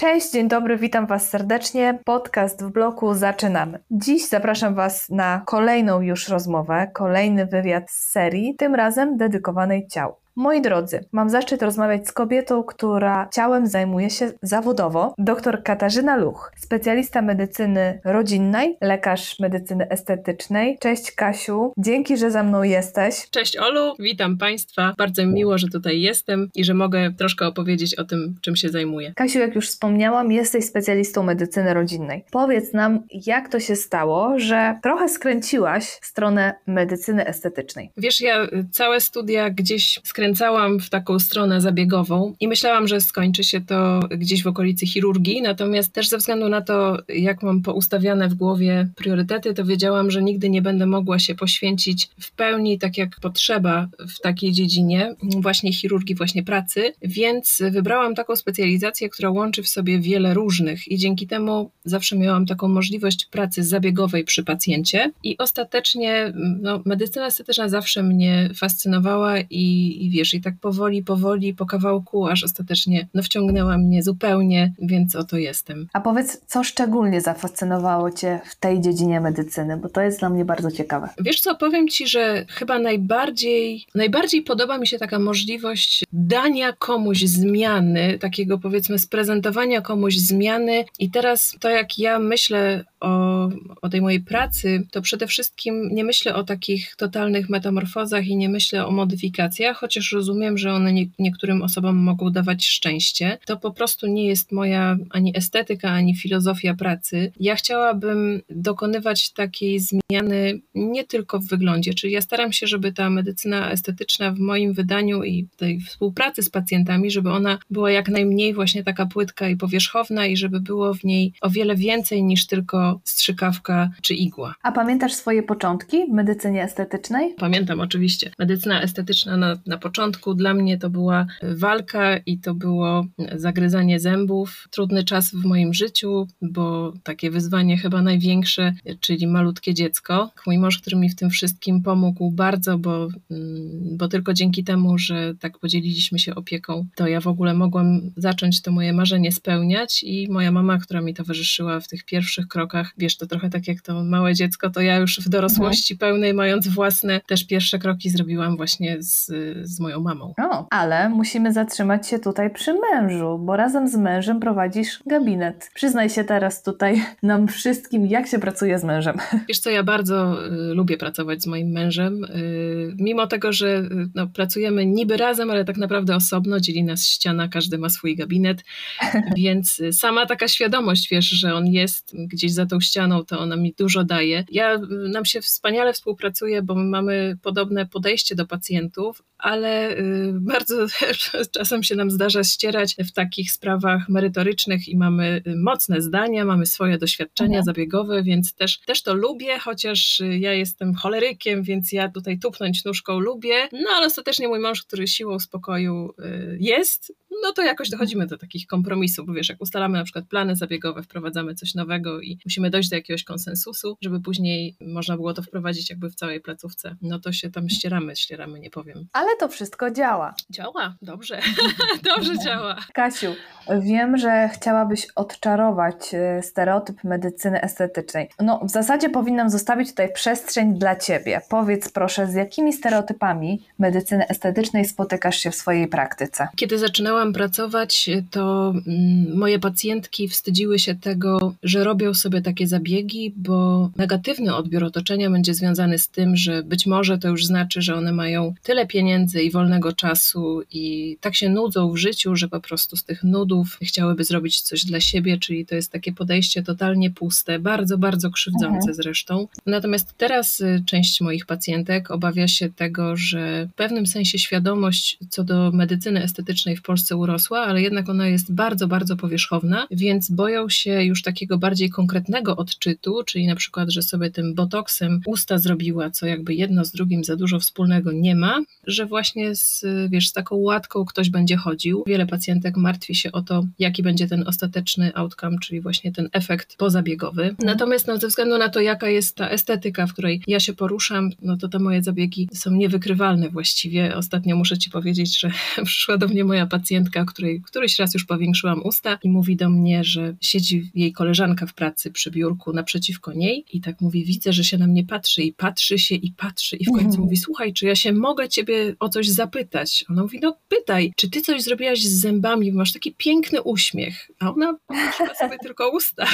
Cześć, dzień dobry, witam Was serdecznie. Podcast w bloku zaczynamy. Dziś zapraszam Was na kolejną już rozmowę, kolejny wywiad z serii, tym razem dedykowanej ciału. Moi drodzy, mam zaszczyt rozmawiać z kobietą, która ciałem zajmuje się zawodowo. Dr Katarzyna Luch, specjalista medycyny rodzinnej, lekarz medycyny estetycznej. Cześć Kasiu, dzięki, że ze mną jesteś. Cześć Olu, witam Państwa. Bardzo mi miło, że tutaj jestem i że mogę troszkę opowiedzieć o tym, czym się zajmuję. Kasiu, jak już wspomniałam, jesteś specjalistą medycyny rodzinnej. Powiedz nam, jak to się stało, że trochę skręciłaś w stronę medycyny estetycznej. Wiesz, ja całe studia gdzieś skręciłam skręcałam w taką stronę zabiegową i myślałam, że skończy się to gdzieś w okolicy chirurgii, natomiast też ze względu na to, jak mam poustawiane w głowie priorytety, to wiedziałam, że nigdy nie będę mogła się poświęcić w pełni tak jak potrzeba w takiej dziedzinie, właśnie chirurgii, właśnie pracy, więc wybrałam taką specjalizację, która łączy w sobie wiele różnych i dzięki temu zawsze miałam taką możliwość pracy zabiegowej przy pacjencie. I ostatecznie no, medycyna estetyczna zawsze mnie fascynowała i, i wiesz, i tak powoli, powoli, po kawałku, aż ostatecznie no, wciągnęła mnie zupełnie, więc oto jestem. A powiedz, co szczególnie zafascynowało Cię w tej dziedzinie medycyny, bo to jest dla mnie bardzo ciekawe. Wiesz co, powiem Ci, że chyba najbardziej, najbardziej podoba mi się taka możliwość dania komuś zmiany, takiego powiedzmy sprezentowania komuś zmiany i teraz to jak ja myślę o, o tej mojej pracy, to przede wszystkim nie myślę o takich totalnych metamorfozach i nie myślę o modyfikacjach, chociaż rozumiem, że one nie, niektórym osobom mogą dawać szczęście. To po prostu nie jest moja ani estetyka, ani filozofia pracy. Ja chciałabym dokonywać takiej zmiany nie tylko w wyglądzie, czyli ja staram się, żeby ta medycyna estetyczna w moim wydaniu i tej współpracy z pacjentami, żeby ona była jak najmniej właśnie taka płytka i powierzchowna i żeby było w niej o wiele więcej niż tylko strzykawka czy igła. A pamiętasz swoje początki w medycynie estetycznej? Pamiętam oczywiście. Medycyna estetyczna na, na początku dla mnie to była walka i to było zagryzanie zębów. Trudny czas w moim życiu, bo takie wyzwanie chyba największe, czyli malutkie dziecko. Mój mąż, który mi w tym wszystkim pomógł bardzo, bo, mm, bo tylko dzięki temu, że tak podzieliliśmy się opieką, to ja w ogóle mogłam zacząć to moje marzenie spełniać i moja mama, która mi towarzyszyła w tych pierwszych krokach, Wiesz, to trochę tak jak to małe dziecko, to ja już w dorosłości mhm. pełnej, mając własne też pierwsze kroki zrobiłam właśnie z, z moją mamą. O, ale musimy zatrzymać się tutaj przy mężu, bo razem z mężem prowadzisz gabinet. Przyznaj się teraz tutaj nam wszystkim, jak się pracuje z mężem. Wiesz co, ja bardzo y, lubię pracować z moim mężem. Y, mimo tego, że y, no, pracujemy niby razem, ale tak naprawdę osobno, dzieli nas ściana, każdy ma swój gabinet, więc y, sama taka świadomość, wiesz, że on jest gdzieś za tą ścianą, to ona mi dużo daje. Ja, nam się wspaniale współpracuje, bo my mamy podobne podejście do pacjentów, ale y, bardzo czasem się nam zdarza ścierać w takich sprawach merytorycznych i mamy y, mocne zdania, mamy swoje doświadczenia mhm. zabiegowe, więc też, też to lubię, chociaż y, ja jestem cholerykiem, więc ja tutaj tupnąć nóżką lubię, no ale ostatecznie mój mąż, który siłą spokoju jest, no to jakoś dochodzimy do takich kompromisów, bo wiesz, jak ustalamy na przykład plany zabiegowe, wprowadzamy coś nowego i musimy dojść do jakiegoś konsensusu, żeby później można było to wprowadzić jakby w całej placówce, no to się tam ścieramy, ścieramy, nie powiem. Ale to wszystko działa. Działa, dobrze, dobrze działa. Kasiu, wiem, że chciałabyś odczarować e, stereotyp medycyny estetycznej. No, w zasadzie powinnam zostawić tutaj przestrzeń dla Ciebie. Powiedz proszę, z jakimi stereotypami medycyny estetycznej spotykasz się w swojej praktyce? Kiedy zaczynałam pracować, to mm, moje pacjentki wstydziły się tego, że robią sobie takie zabiegi, bo negatywny odbiór otoczenia będzie związany z tym, że być może to już znaczy, że one mają tyle pieniędzy, pieniędzy i wolnego czasu i tak się nudzą w życiu, że po prostu z tych nudów chciałyby zrobić coś dla siebie, czyli to jest takie podejście totalnie puste, bardzo, bardzo krzywdzące mhm. zresztą. Natomiast teraz y, część moich pacjentek obawia się tego, że w pewnym sensie świadomość co do medycyny estetycznej w Polsce urosła, ale jednak ona jest bardzo, bardzo powierzchowna, więc boją się już takiego bardziej konkretnego odczytu, czyli na przykład, że sobie tym botoksem usta zrobiła, co jakby jedno z drugim za dużo wspólnego nie ma, że właśnie właśnie z, wiesz, z taką łatką ktoś będzie chodził. Wiele pacjentek martwi się o to, jaki będzie ten ostateczny outcome, czyli właśnie ten efekt pozabiegowy. Natomiast no, ze względu na to, jaka jest ta estetyka, w której ja się poruszam, no to te moje zabiegi są niewykrywalne właściwie. Ostatnio muszę ci powiedzieć, że przyszła do mnie moja pacjentka, której któryś raz już powiększyłam usta i mówi do mnie, że siedzi jej koleżanka w pracy przy biurku naprzeciwko niej i tak mówi, widzę, że się na mnie patrzy i patrzy się i patrzy i w końcu mhm. mówi, słuchaj, czy ja się mogę ciebie o coś zapytać? Ona mówi, no pytaj, czy ty coś zrobiłaś z zębami, bo masz taki piękny uśmiech, a ona trzyma sobie tylko usta.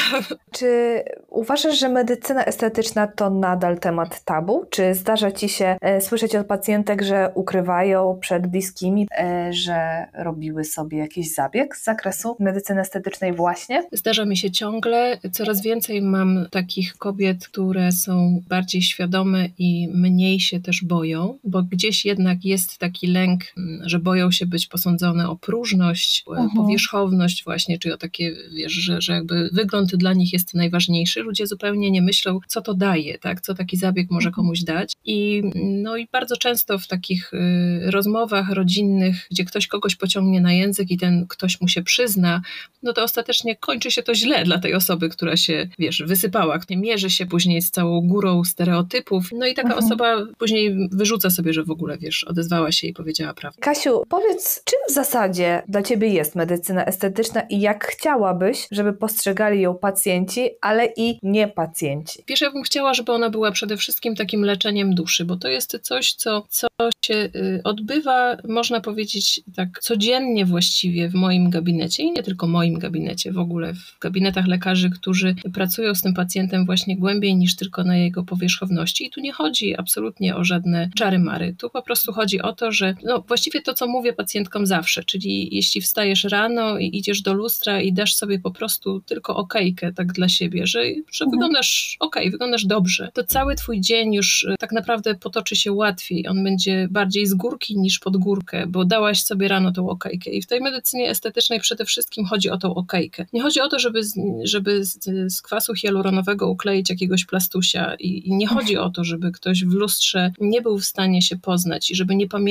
Czy uważasz, że medycyna estetyczna to nadal temat tabu? Czy zdarza ci się e, słyszeć od pacjentek, że ukrywają przed bliskimi, e, że robiły sobie jakiś zabieg z zakresu medycyny estetycznej właśnie? Zdarza mi się ciągle. Coraz więcej mam takich kobiet, które są bardziej świadome i mniej się też boją, bo gdzieś jednak jest taki lęk, mm, że boją się być posądzone o próżność, uh-huh. powierzchowność właśnie, czy o takie, wiesz, że, że jakby wygląd dla nich jest najważniejszy. Ludzie zupełnie nie myślą, co to daje, tak, co taki zabieg może mhm. komuś dać. I, no i bardzo często w takich y, rozmowach rodzinnych, gdzie ktoś kogoś pociągnie na język i ten ktoś mu się przyzna, no to ostatecznie kończy się to źle dla tej osoby, która się, wiesz, wysypała, nie mierzy się później z całą górą stereotypów, no i taka mhm. osoba później wyrzuca sobie, że w ogóle, wiesz, odezwała się i powiedziała prawdę. Kasiu, powiedz, czym w zasadzie dla Ciebie jest medycyna estetyczna i jak chciałabyś, żeby postrzegali ją pacjenci, ale i nie pacjenci? Wiesz, ja bym chciała, żeby ona była przede wszystkim takim leczeniem duszy, bo to jest coś, co, co się y, odbywa, można powiedzieć tak codziennie właściwie w moim gabinecie i nie tylko moim gabinecie, w ogóle w gabinetach lekarzy, którzy pracują z tym pacjentem właśnie głębiej niż tylko na jego powierzchowności. I tu nie chodzi absolutnie o żadne czary-mary. Tu po prostu chodzi o to, że no właściwie to, co mówię pacjentkom zawsze, czyli jeśli wstajesz rano i idziesz do lustra i dasz sobie po prostu tylko okejkę tak dla siebie, że, że mhm. wyglądasz ok, wyglądasz dobrze, to cały twój dzień już y, tak naprawdę potoczy się łatwiej. On będzie bardziej z górki niż pod górkę, bo dałaś sobie rano tą okejkę. I w tej medycynie estetycznej przede wszystkim chodzi o tą okejkę. Nie chodzi o to, żeby, żeby z, z kwasu hialuronowego ukleić jakiegoś plastusia i, i nie chodzi o to, żeby ktoś w lustrze nie był w stanie się poznać i żeby nie pamiętał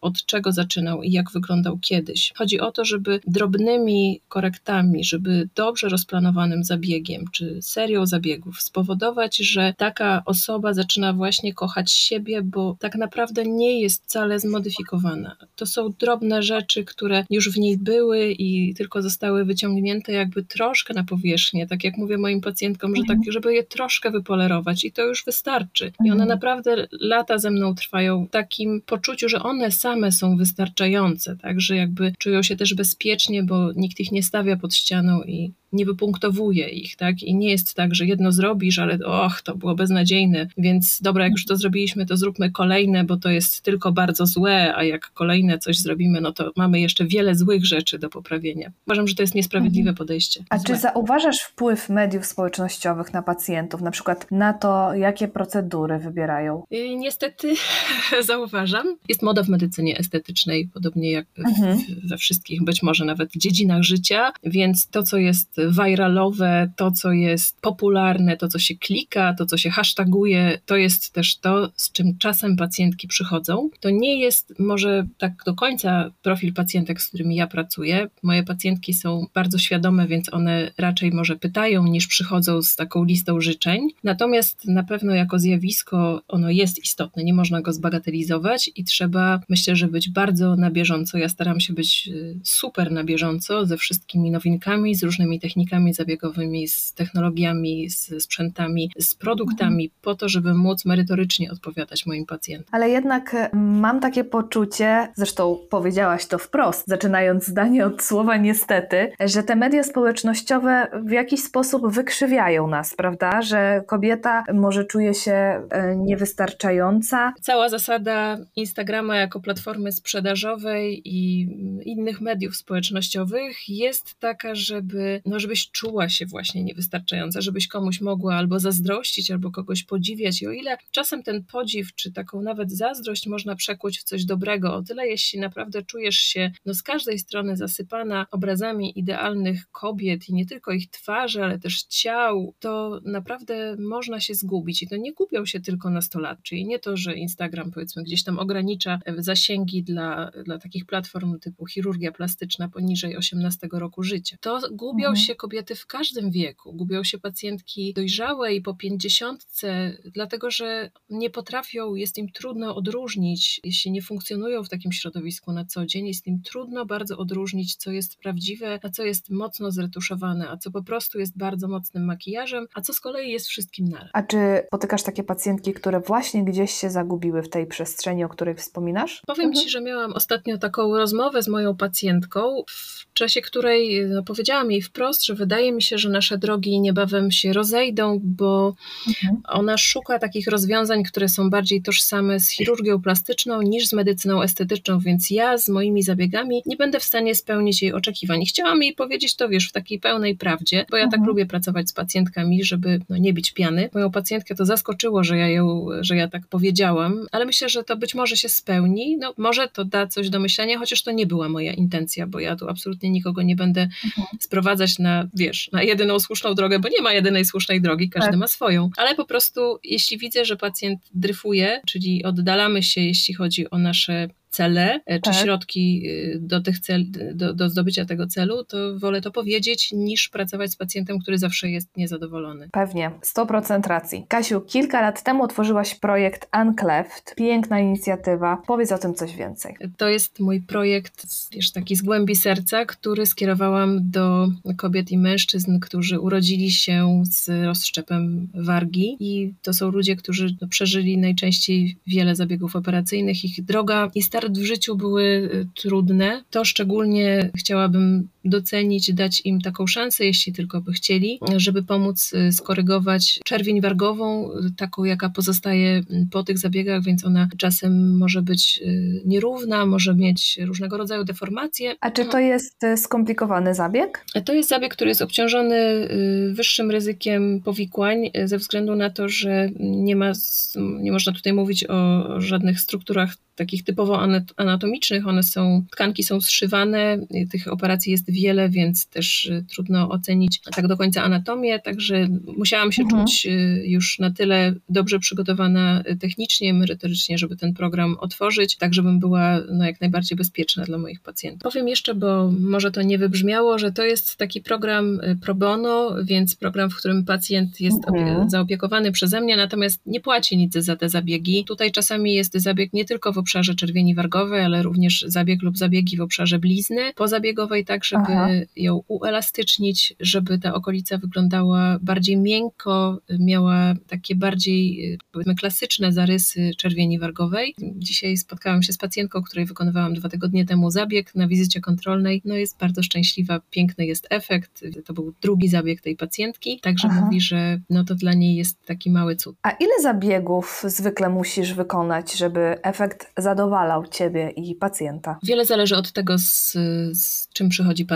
od czego zaczynał i jak wyglądał kiedyś. Chodzi o to, żeby drobnymi korektami, żeby dobrze rozplanowanym zabiegiem czy serią zabiegów spowodować, że taka osoba zaczyna właśnie kochać siebie, bo tak naprawdę nie jest wcale zmodyfikowana. To są drobne rzeczy, które już w niej były i tylko zostały wyciągnięte jakby troszkę na powierzchnię, tak jak mówię moim pacjentkom, że tak, mhm. żeby je troszkę wypolerować i to już wystarczy. I one mhm. naprawdę lata ze mną trwają w takim poczuciu, że one same są wystarczające, tak, że jakby czują się też bezpiecznie, bo nikt ich nie stawia pod ścianą i nie wypunktowuje ich, tak? I nie jest tak, że jedno zrobisz, ale och, to było beznadziejne, więc dobra, jak już to zrobiliśmy, to zróbmy kolejne, bo to jest tylko bardzo złe, a jak kolejne coś zrobimy, no to mamy jeszcze wiele złych rzeczy do poprawienia. Uważam, że to jest niesprawiedliwe mhm. podejście. A złe. czy zauważasz wpływ mediów społecznościowych na pacjentów, na przykład na to, jakie procedury wybierają? I niestety zauważam. Jest moda w medycynie estetycznej, podobnie jak mhm. we wszystkich, być może nawet dziedzinach życia, więc to, co jest viralowe, to co jest popularne, to co się klika, to co się hashtaguje, to jest też to, z czym czasem pacjentki przychodzą. To nie jest może tak do końca profil pacjentek, z którymi ja pracuję. Moje pacjentki są bardzo świadome, więc one raczej może pytają niż przychodzą z taką listą życzeń. Natomiast na pewno jako zjawisko ono jest istotne, nie można go zbagatelizować i trzeba myślę, że być bardzo na bieżąco. Ja staram się być y, super na bieżąco ze wszystkimi nowinkami, z różnymi technikami technikami zabiegowymi, z technologiami, z sprzętami, z produktami, mhm. po to, żeby móc merytorycznie odpowiadać moim pacjentom. Ale jednak e, mam takie poczucie, zresztą powiedziałaś to wprost, zaczynając zdanie od słowa niestety, że te media społecznościowe w jakiś sposób wykrzywiają nas, prawda? Że kobieta może czuje się e, niewystarczająca. Cała zasada Instagrama jako platformy sprzedażowej i innych mediów społecznościowych jest taka, żeby, no, żebyś czuła się właśnie niewystarczająca, żebyś komuś mogła albo zazdrościć, albo kogoś podziwiać. I o ile czasem ten podziw, czy taką nawet zazdrość można przekuć w coś dobrego, o tyle jeśli naprawdę czujesz się no, z każdej strony zasypana obrazami idealnych kobiet i nie tylko ich twarzy, ale też ciał, to naprawdę można się zgubić. I to nie gubią się tylko nastolatki, czyli nie to, że Instagram powiedzmy gdzieś tam ogranicza zasięgi dla, dla takich platform typu chirurgia plastyczna poniżej 18 roku życia. To gubią mhm. się kobiety w każdym wieku, gubią się pacjentki dojrzałe i po pięćdziesiątce, dlatego że nie potrafią, jest im trudno odróżnić, jeśli nie funkcjonują w takim środowisku na co dzień, jest im trudno bardzo odróżnić, co jest prawdziwe, a co jest mocno zretuszowane, a co po prostu jest bardzo mocnym makijażem, a co z kolei jest wszystkim naraz. A czy spotykasz takie pacjentki, które właśnie gdzieś się zagubiły w tej przestrzeni, o której wspominasz? Powiem mhm. Ci, że miałam ostatnio taką rozmowę z moją pacjentką, w czasie której no, powiedziałam jej wprost, że wydaje mi się, że nasze drogi niebawem się rozejdą, bo mhm. ona szuka takich rozwiązań, które są bardziej tożsame z chirurgią plastyczną niż z medycyną estetyczną, więc ja z moimi zabiegami nie będę w stanie spełnić jej oczekiwań. Chciałam jej powiedzieć to, wiesz, w takiej pełnej prawdzie, bo ja tak mhm. tak lubię pracować z pacjentkami, żeby no, nie bić piany. Moją pacjentkę to zaskoczyło, że ja ją, że ja tak powiedziałam, ale myślę, że to być może się spełni. No, może to da coś do myślenia, chociaż to nie była moja intencja, bo ja tu absolutnie nikogo nie będę mhm. sprowadzać na, wiesz, na jedyną słuszną drogę, bo nie ma jedynej słusznej drogi, każdy tak. ma swoją. Ale po prostu, jeśli widzę, że pacjent dryfuje, czyli oddalamy się, jeśli chodzi o nasze cele, e, czy tak. środki y, do, tych cel, do, do zdobycia tego celu, to wolę to powiedzieć, niż pracować z pacjentem, który zawsze jest niezadowolony. Pewnie, 100% racji. Kasiu, kilka lat temu otworzyłaś projekt Uncleft. Piękna inicjatywa. Powiedz o tym coś więcej. To jest mój projekt, wiesz, taki z głębi serca, który skierowałam do kobiet i mężczyzn, którzy urodzili się z rozszczepem wargi i to są ludzie, którzy no, przeżyli najczęściej wiele zabiegów operacyjnych. Ich droga i start w życiu były y, trudne. To szczególnie chciałabym docenić, dać im taką szansę, jeśli tylko by chcieli, żeby pomóc y, skorygować czerwień wargową, y, taką jaka pozostaje po tych zabiegach, więc ona czasem może być nierówna, może mieć różnego rodzaju deformacje. A czy to jest skomplikowany zabieg? To jest zabieg, który jest obciążony wyższym ryzykiem powikłań ze względu na to, że nie ma, nie można tutaj mówić o żadnych strukturach takich typowo anatomicznych. One są, tkanki są zszywane, tych operacji jest wiele, więc też y, trudno ocenić tak do końca anatomię, także musiałam się mhm. czuć y, już na tyle dobrze przygotowana y, technicznie, merytorycznie, żeby ten program otworzyć, tak żebym była no, jak najbardziej bezpieczna dla moich pacjentów. Powiem jeszcze, bo może to nie wybrzmiało, że to jest taki program pro bono, więc program, w którym pacjent jest mhm. zaopiekowany przeze mnie, natomiast nie płaci nic za te zabiegi. Tutaj czasami jest zabieg nie tylko w obszarze czerwieni wargowej, ale również zabieg lub zabiegi w obszarze blizny pozabiegowej, tak żeby Aha. ją uelastycznić, żeby ta okolica wyglądała bardziej miękko, miała takie bardziej powiedzmy klasyczne zarysy czerwieni wargowej. Dzisiaj spotkałam się z pacjentką, której wykonywałam dwa tygodnie temu zabieg na wizycie kontrolnej. No jest bardzo szczęśliwa, piękny jest efekt. To był drugi zabieg tej pacjentki, także Aha. mówi, że no to dla niej jest taki mały cud. A ile zabiegów zwykle musisz wykonać, żeby efekt zadowalał Ciebie i pacjenta? Wiele zależy od tego, z, z czym przychodzi pacjent,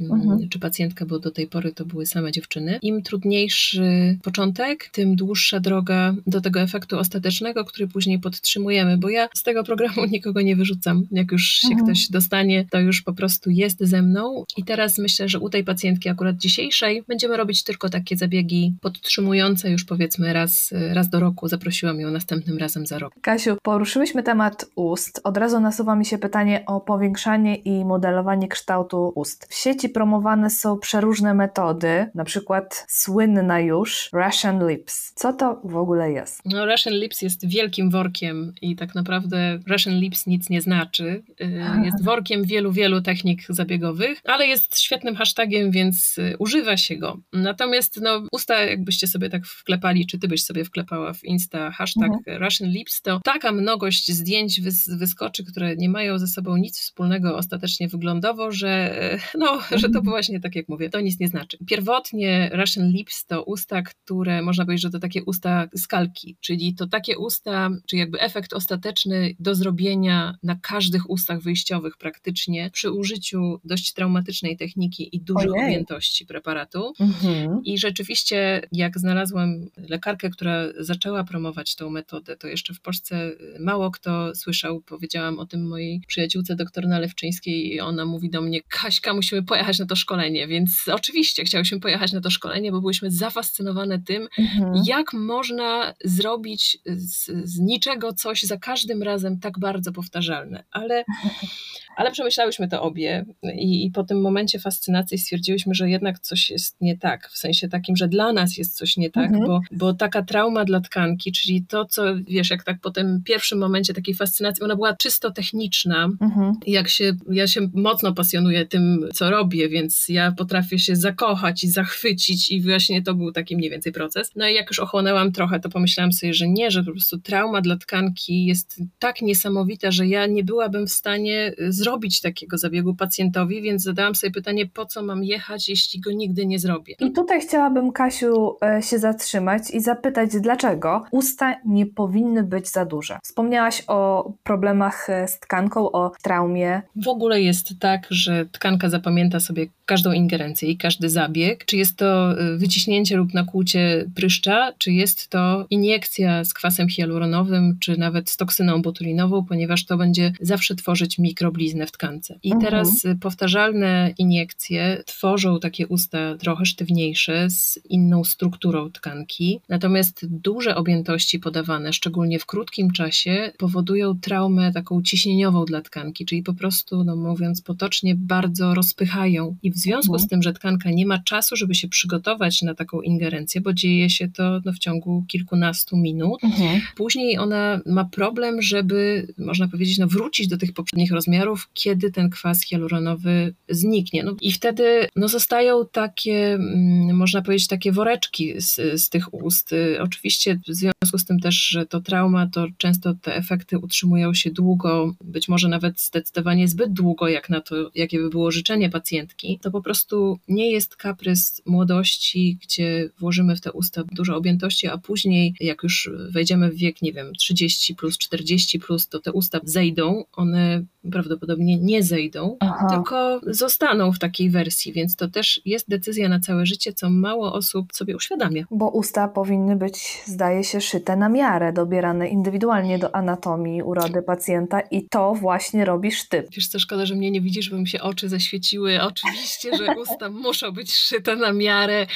mhm. czy pacjentka, bo do tej pory to były same dziewczyny. Im trudniejszy początek, tym dłuższa droga do tego efektu ostatecznego, który później podtrzymujemy, bo ja z tego programu nikogo nie wyrzucam. Jak już się mhm. ktoś dostanie, to już po prostu jest ze mną. I teraz myślę, że u tej pacjentki akurat dzisiejszej będziemy robić tylko takie zabiegi podtrzymujące już powiedzmy raz, raz do roku. Zaprosiłam ją następnym razem za rok. Kasiu, poruszyłyśmy temat ust. Od razu nasuwa mi się pytanie o powiększanie i modelowanie kształtu ust. W sieci promowane są przeróżne metody, na przykład słynna już Russian Lips. Co to w ogóle jest? No, Russian Lips jest wielkim workiem i tak naprawdę Russian Lips nic nie znaczy. Y, jest workiem wielu, wielu technik zabiegowych, ale jest świetnym hashtagiem, więc y, używa się go. Natomiast no, usta, jakbyście sobie tak wklepali, czy ty byś sobie wklepała w Insta hashtag mhm. Russian Lips, to taka mnogość zdjęć wys wyskoczy, które nie mają ze sobą nic wspólnego ostatecznie wyglądowo, że e, no, że to właśnie tak jak mówię, to nic nie znaczy. Pierwotnie Russian Lips to usta, które można powiedzieć, że to takie usta skalki, czyli to takie usta, czy jakby efekt ostateczny do zrobienia na każdych ustach wyjściowych praktycznie przy użyciu dość traumatycznej techniki i dużych Ojej. objętości preparatu. Mhm. I rzeczywiście, jak znalazłam lekarkę, która zaczęła promować tą metodę, to jeszcze w Polsce mało kto słyszał. Powiedziałam o tym mojej przyjaciółce doktor Nalewczyńskiej i ona mówi do mnie, Kaśka, musimy pojechać na to szkolenie, więc oczywiście chciałyśmy pojechać na to szkolenie, bo byłyśmy zafascynowane tym, mhm. jak można zrobić z, z niczego coś za każdym razem tak bardzo powtarzalne. Ale Ale przemyślałyśmy to obie i, i, po tym momencie fascynacji stwierdziłyśmy, że jednak coś jest nie tak, w sensie takim, że dla nas jest coś nie tak, mhm. bo, bo taka trauma dla tkanki, czyli to, co wiesz, jak tak po tym pierwszym momencie takiej fascynacji, ona była czysto techniczna. Mhm. Jak się, ja się mocno pasjonuję tym, co robię, więc ja potrafię się zakochać i zachwycić i właśnie to był taki mniej więcej proces. No i jak już ochłonęłam trochę, to pomyślałam sobie, że nie, że po prostu trauma dla tkanki jest tak niesamowita, że ja nie byłabym w stanie zrobić zrobić takiego zabiegu pacjentowi, więc zadałam sobie pytanie, po co mam jechać, jeśli go nigdy nie zrobię. I tutaj chciałabym, Kasiu, e, się zatrzymać i zapytać, dlaczego usta nie powinny być za duże. Wspomniałaś o problemach e, z tkanką, o traumie. W ogóle jest tak, że tkanka zapamięta sobie każdą ingerencję i każdy zabieg. Czy jest to e, wyciśnięcie lub nakłucie pryszcza, czy jest to iniekcja z kwasem hialuronowym, czy nawet z toksyną botulinową, ponieważ to będzie zawsze tworzyć mikroblizny w tkance. I mhm. teraz powtarzalne iniekcje tworzą takie usta trochę sztywniejsze, z inną strukturą tkanki, natomiast duże objętości podawane, szczególnie w krótkim czasie, powodują traumę taką ciśnieniową dla tkanki, czyli po prostu, no mówiąc potocznie, bardzo rozpychają. I w związku mhm. z tym, że tkanka nie ma czasu, żeby się przygotować na taką ingerencję, bo dzieje się to no, w ciągu kilkunastu minut, mhm. później ona ma problem, żeby, można powiedzieć, no, wrócić do tych poprzednich rozmiarów, kiedy ten kwas hialuronowy zniknie. No I wtedy no, zostają takie, mm, można powiedzieć, takie woreczki z, z tych ust. Oczywiście w związku z tym też, że to trauma, to często te efekty utrzymują się długo, być może nawet zdecydowanie zbyt długo, jak na to, jakie by było życzenie pacjentki. To po prostu nie jest kaprys młodości, gdzie włożymy w te usta dużo objętości, a później, jak już wejdziemy w wiek, nie wiem, 30 plus, 40 plus, to te usta zejdą, one prawdopodobnie nie zejdą, Aha. tylko zostaną w takiej wersji, więc to też jest decyzja na całe życie, co mało osób sobie uświadamia. Bo usta powinny być, zdaje się, szyte na miarę, dobierane indywidualnie do anatomii urody pacjenta i to właśnie robi sztyp. Wiesz co, szkoda, że mnie nie widzisz, bo mi się oczy zaświeciły. Oczywiście, że usta muszą być szyte na miarę.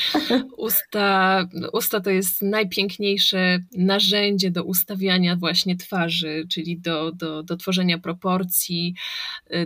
Usta, usta to jest najpiękniejsze narzędzie do ustawiania właśnie twarzy, czyli do, do, do tworzenia proporcji,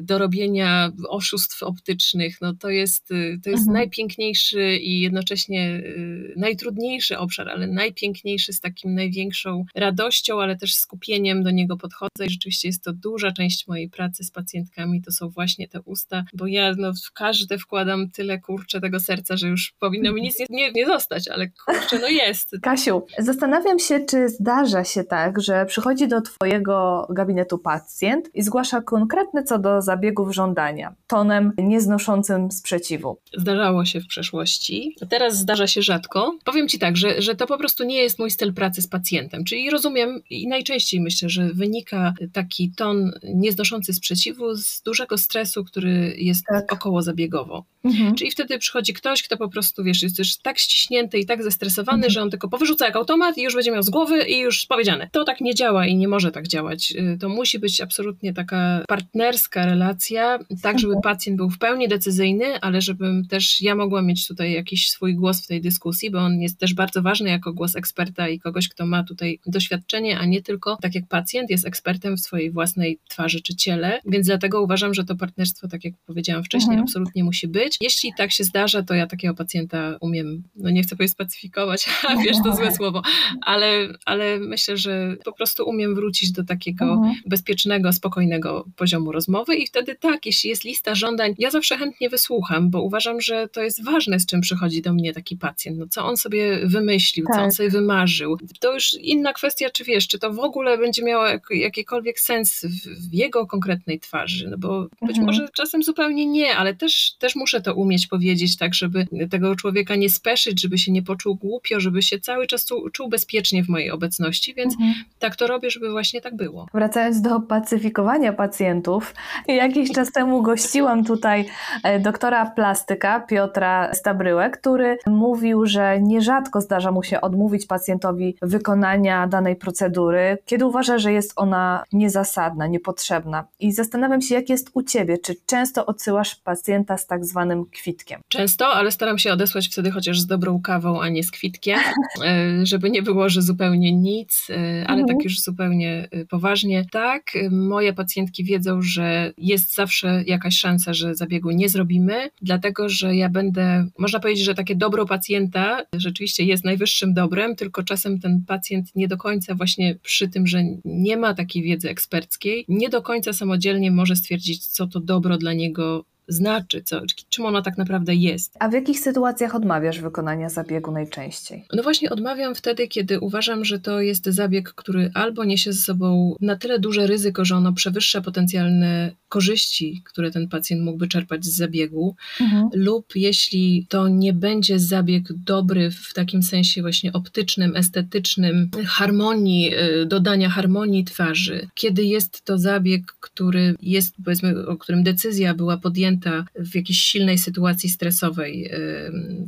do robienia oszustw optycznych. No to jest, to jest mhm. najpiękniejszy i jednocześnie y, najtrudniejszy obszar, ale najpiękniejszy z takim największą radością, ale też skupieniem do niego podchodzę i rzeczywiście jest to duża część mojej pracy z pacjentkami, to są właśnie te usta, bo ja no, w każde wkładam tyle kurczę tego serca, że już powinno mi nic nie, nie, nie zostać, ale kurczę, no jest. Kasiu, zastanawiam się, czy zdarza się tak, że przychodzi do twojego gabinetu pacjent i zgłasza konkretne co do zabiegów żądania, tonem nieznoszącym sprzeciwu. Zdarzało się w przeszłości, teraz zdarza się rzadko. Powiem Ci tak, że, że to po prostu nie jest mój styl pracy z pacjentem, czyli rozumiem i najczęściej myślę, że wynika taki ton nieznoszący sprzeciwu z dużego stresu, który jest tak. około zabiegowo. Mhm. Czyli wtedy przychodzi ktoś, kto po prostu, wiesz, jest już tak ściśnięty i tak zestresowany, mhm. że on tylko powyrzuca jak automat i już będzie miał z głowy i już powiedziane. To tak nie działa i nie może tak działać. Y, to musi być absolutnie taka partnerska relacja, tak żeby pacjent był w pełni decyzyjny, ale żebym też ja mogła mieć tutaj jakiś swój głos w tej dyskusji, bo on jest też bardzo ważny jako głos eksperta i kogoś, kto ma tutaj doświadczenie, a nie tylko tak jak pacjent jest ekspertem w swojej własnej twarzy czy ciele, więc dlatego uważam, że to partnerstwo, tak jak powiedziałam wcześniej, mhm. absolutnie musi być. Jeśli tak się zdarza, to ja takiego pacjenta umiem, no nie chcę powiedzieć spacyfikować, a wiesz, to złe słowo, ale, ale myślę, że po prostu umiem wrócić do takiego mhm. bezpiecznego, spokojnego poziomu rozmowy i wtedy tak, jeśli jest lista żądań, ja zawsze chętnie wysłucham, bo uważam, że to jest ważne, z czym przychodzi do mnie taki pacjent. No, co on sobie wymyślił, tak. co on tak. sobie wymarzył. to już inna kwestia, czy wiesz, czy to w ogóle będzie miało jak, jakikolwiek sens w, w, jego konkretnej twarzy, no bo być mhm. może czasem zupełnie nie, ale też, też muszę to umieć powiedzieć tak, żeby tego człowieka nie speszyć, żeby się nie poczuł głupio, żeby się cały czas czuł, czuł bezpiecznie w mojej obecności, więc mhm. tak to robię, żeby właśnie tak było. Wracając do pacyfikowania pacjentów, jakiś czas temu gościłam tutaj e, doktora plastyka Piotra Stabryłek, który mówił, że nierzadko zdarza mu się odmówić pacjentowi wykonania danej procedury, kiedy uważa, że jest ona niezasadna, niepotrzebna. I zastanawiam się, jak jest u Ciebie, czy często odsyłasz pacjenta z tak zwanym kwitkiem? Często, ale staram się odesłać wtedy chociaż z dobrą kawą, a nie z kwitkiem, e, żeby nie było, że zupełnie nic, e, ale mhm. tak już zupełnie e, poważnie. Tak, moje pacjentki wiedzą, że jest zawsze jakaś szansa, że zabiegu nie zrobimy, dlatego że ja będę, można powiedzieć, że takie dobro pacjenta rzeczywiście jest najwyższym dobrem, tylko czasem ten pacjent nie do końca właśnie przy tym, że nie ma takiej wiedzy eksperckiej, nie do końca samodzielnie może stwierdzić, co to dobro dla niego znaczy, co, czym ona tak naprawdę jest. A w jakich sytuacjach odmawiasz wykonania zabiegu najczęściej? No właśnie odmawiam wtedy, kiedy uważam, że to jest zabieg, który albo niesie ze sobą na tyle duże ryzyko, że ono przewyższa potencjalne korzyści, które ten pacjent mógłby czerpać z zabiegu, mhm. lub jeśli to nie będzie zabieg dobry w takim sensie właśnie optycznym, estetycznym, harmonii, y, dodania harmonii twarzy, kiedy jest to zabieg, który jest, powiedzmy, o którym decyzja była podjęta w jakiejś silnej sytuacji stresowej,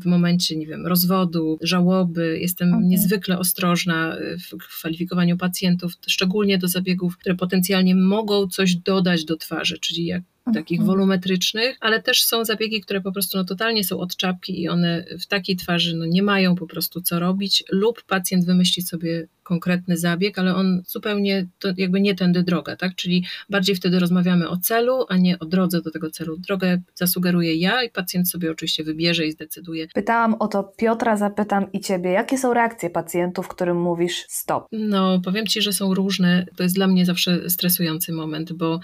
w momencie, nie wiem, rozwodu, żałoby. Jestem okay. niezwykle ostrożna w kwalifikowaniu pacjentów, szczególnie do zabiegów, które potencjalnie mogą coś dodać do twarzy, czyli jak takich mhm. wolumetrycznych, ale też są zabiegi, które po prostu no, totalnie są od czapki i one w takiej twarzy no, nie mają po prostu co robić, lub pacjent wymyśli sobie konkretny zabieg, ale on zupełnie to jakby nie tędy droga, tak? Czyli bardziej wtedy rozmawiamy o celu, a nie o drodze do tego celu. Drogę zasugeruję ja i pacjent sobie oczywiście wybierze i zdecyduje. Pytałam o to Piotra, zapytam i ciebie, jakie są reakcje pacjentów, którym mówisz stop? No, powiem ci, że są różne. To jest dla mnie zawsze stresujący moment, bo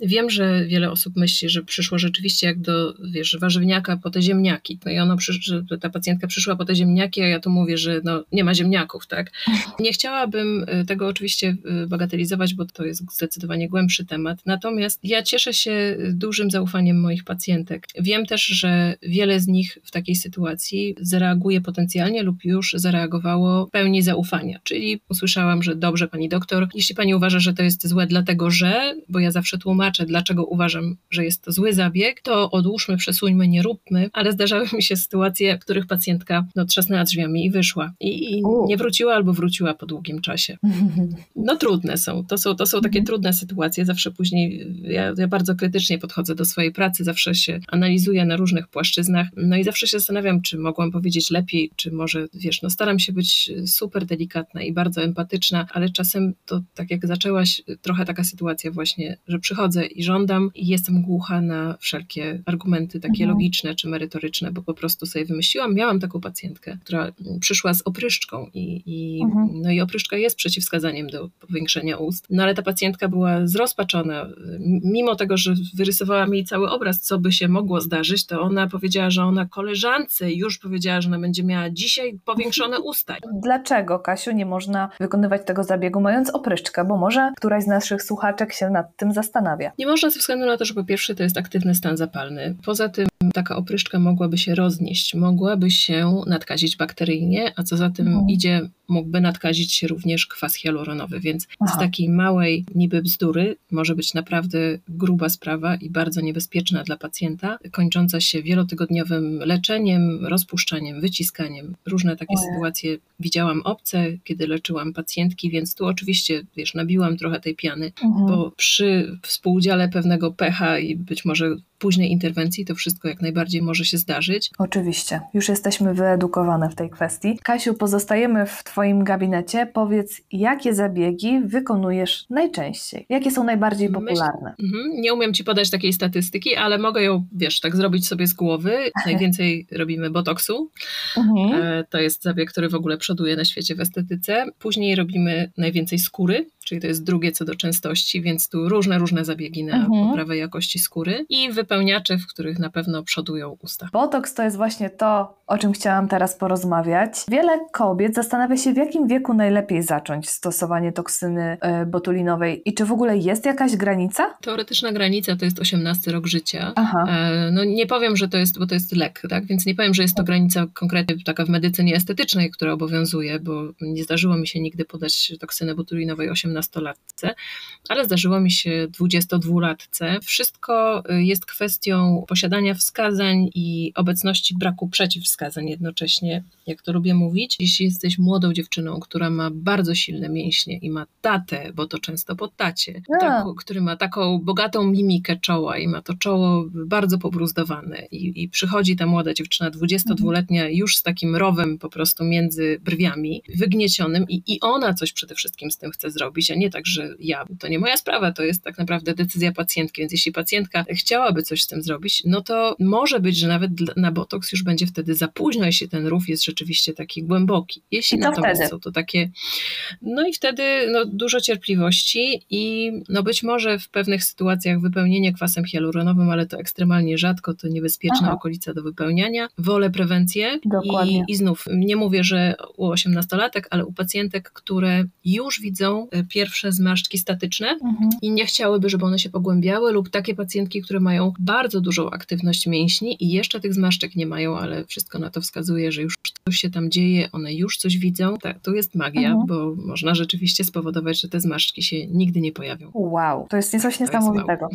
wiem, że wiele osób myśli, że przyszło rzeczywiście jak do, wiesz, warzywniaka po te ziemniaki. No i ono, że ta pacjentka przyszła po te ziemniaki, a ja tu mówię, że no, nie ma ziemniaków, tak? Nie chciałabym y, tego oczywiście y, bagatelizować, bo to jest zdecydowanie głębszy temat. Natomiast ja cieszę się dużym zaufaniem moich pacjentek. Wiem też, że wiele z nich w takiej sytuacji zareaguje potencjalnie lub już zareagowało w pełni zaufania. Czyli usłyszałam, że dobrze, pani doktor, jeśli pani uważa, że to jest złe, dlatego że, bo ja zawsze tłumaczę, dlaczego uważam, że jest to zły zabieg, to odłóżmy, przesuńmy, nie róbmy, ale zdarzały mi się sytuacje, w których pacjentka no, trzasnęła drzwiami i wyszła. I, i nie wróciła albo wróciła po długim czasie. No trudne są. To są, to są takie mhm. trudne sytuacje. Zawsze później ja, ja bardzo krytycznie podchodzę do swojej pracy, zawsze się analizuję na różnych płaszczyznach. No i zawsze się zastanawiam, czy mogłam powiedzieć lepiej, czy może, wiesz, no staram się być super delikatna i bardzo empatyczna, ale czasem to tak jak zaczęłaś, trochę taka sytuacja właśnie, że przychodzę i żądam i jestem głucha na wszelkie argumenty takie mhm. logiczne czy merytoryczne, bo po prostu sobie wymyśliłam. Miałam taką pacjentkę, która przyszła z opryszczką i, i mhm. no i opryszczka jest przeciwwskazaniem do powiększenia ust. No ale ta pacjentka była zrozpaczona. Mimo tego, że wyrysowała mi cały obraz, co by się mogło zdarzyć, to ona powiedziała, że ona koleżance już powiedziała, że ona będzie miała dzisiaj powiększone usta. Dlaczego, Kasiu, nie można wykonywać tego zabiegu mając opryszczkę? Bo może któraś z naszych słuchaczek się nad tym zastanawia. Nie można ze względu na to, że po pierwsze to jest aktywny stan zapalny. Poza tym taka opryszczka mogłaby się roznieść, mogłaby się nadkazić bakteryjnie, a co za tym mhm. idzie, mógłby nadkazić się również kwas hialuronowy, więc Aha. z takiej małej niby bzdury może być naprawdę gruba sprawa i bardzo niebezpieczna dla pacjenta, kończąca się wielotygodniowym leczeniem, rozpuszczaniem, wyciskaniem. Różne takie sytuacje widziałam obce, kiedy leczyłam pacjentki, więc tu oczywiście, wiesz, nabiłam trochę tej piany, mhm. bo przy współudziale pewnego pecha i być może późnej interwencji to wszystko jak najbardziej może się zdarzyć. Oczywiście, już jesteśmy wyedukowane w tej kwestii. Kasiu, pozostajemy w Twoim gabinecie. Powiedz, jakie zabiegi wykonujesz najczęściej? Jakie są najbardziej popularne? Myśl, mm, nie umiem Ci podać takiej statystyki, ale mogę ją, wiesz, tak zrobić sobie z głowy. Najwięcej robimy botoksu. Mhm. E, to jest zabieg, który w ogóle przoduje na świecie w estetyce. Później robimy najwięcej skóry, czyli to jest drugie co do częstości, więc tu różne, różne zabiegi na mhm. poprawę jakości skóry i wypełniacze, w których na pewno przodują usta. Botoks to jest właśnie to, o czym chciałam teraz porozmawiać. Wiele kobiet zastanawia się, w jakim wieku najlepiej zacząć stosowanie toksyny e, botulinowej i czy w ogóle jest jakaś granica? Teoretyczna granica to jest 18 rok życia. Aha. E, no nie powiem, że to jest, bo to jest lek, tak? Więc nie powiem, że jest to granica konkretnie taka w medycynie estetycznej, która obowiązuje, bo nie zdarzyło mi się nigdy podać toksyny botulinowej 18-latce, ale zdarzyło mi się 22-latce. Wszystko y, jest kwestią posiadania wskazań i obecności braku przeciwwskazań jednocześnie, jak to lubię mówić. Jeśli jesteś młodą dziewczyną, która ma bardzo silne mięśnie i ma tatę, bo to często po tacie, tak, który ma taką bogatą mimikę czoła i ma to czoło bardzo pobruzdowane i, i przychodzi ta młoda dziewczyna, 22-letnia, już z takim rowem po prostu między brwiami, wygniecionym i, i ona coś przede wszystkim z tym chce zrobić, a nie tak, że ja. To nie moja sprawa, to jest tak naprawdę decyzja pacjentki, więc jeśli pacjentka chciałaby coś z tym zrobić, no to może być, że nawet na botoks już będzie wtedy za późno, jeśli ten rów jest rzeczywiście taki głęboki. Jeśli natomiast wtedy? są to takie, no i wtedy no, dużo cierpliwości i no być może w pewnych sytuacjach wypełnienie kwasem hialuronowym, ale to ekstremalnie rzadko, to niebezpieczna Aha. okolica do wypełniania. Wolę prewencję i, i znów nie mówię, że u 18-latek, ale u pacjentek, które już widzą e, pierwsze zmarszczki statyczne mhm. i nie chciałyby, żeby one się pogłębiały lub takie pacjentki, które mają bardzo dużą aktywność mięśni i jeszcze tych zmarszczek nie mają, ale wszystko na to wskazuje, że już coś się tam dzieje, one już coś widzą. Tak, tu jest magia, mhm. bo można rzeczywiście spowodować, że te zmarszczki się nigdy nie pojawią. Wow, to jest coś niesamowitego.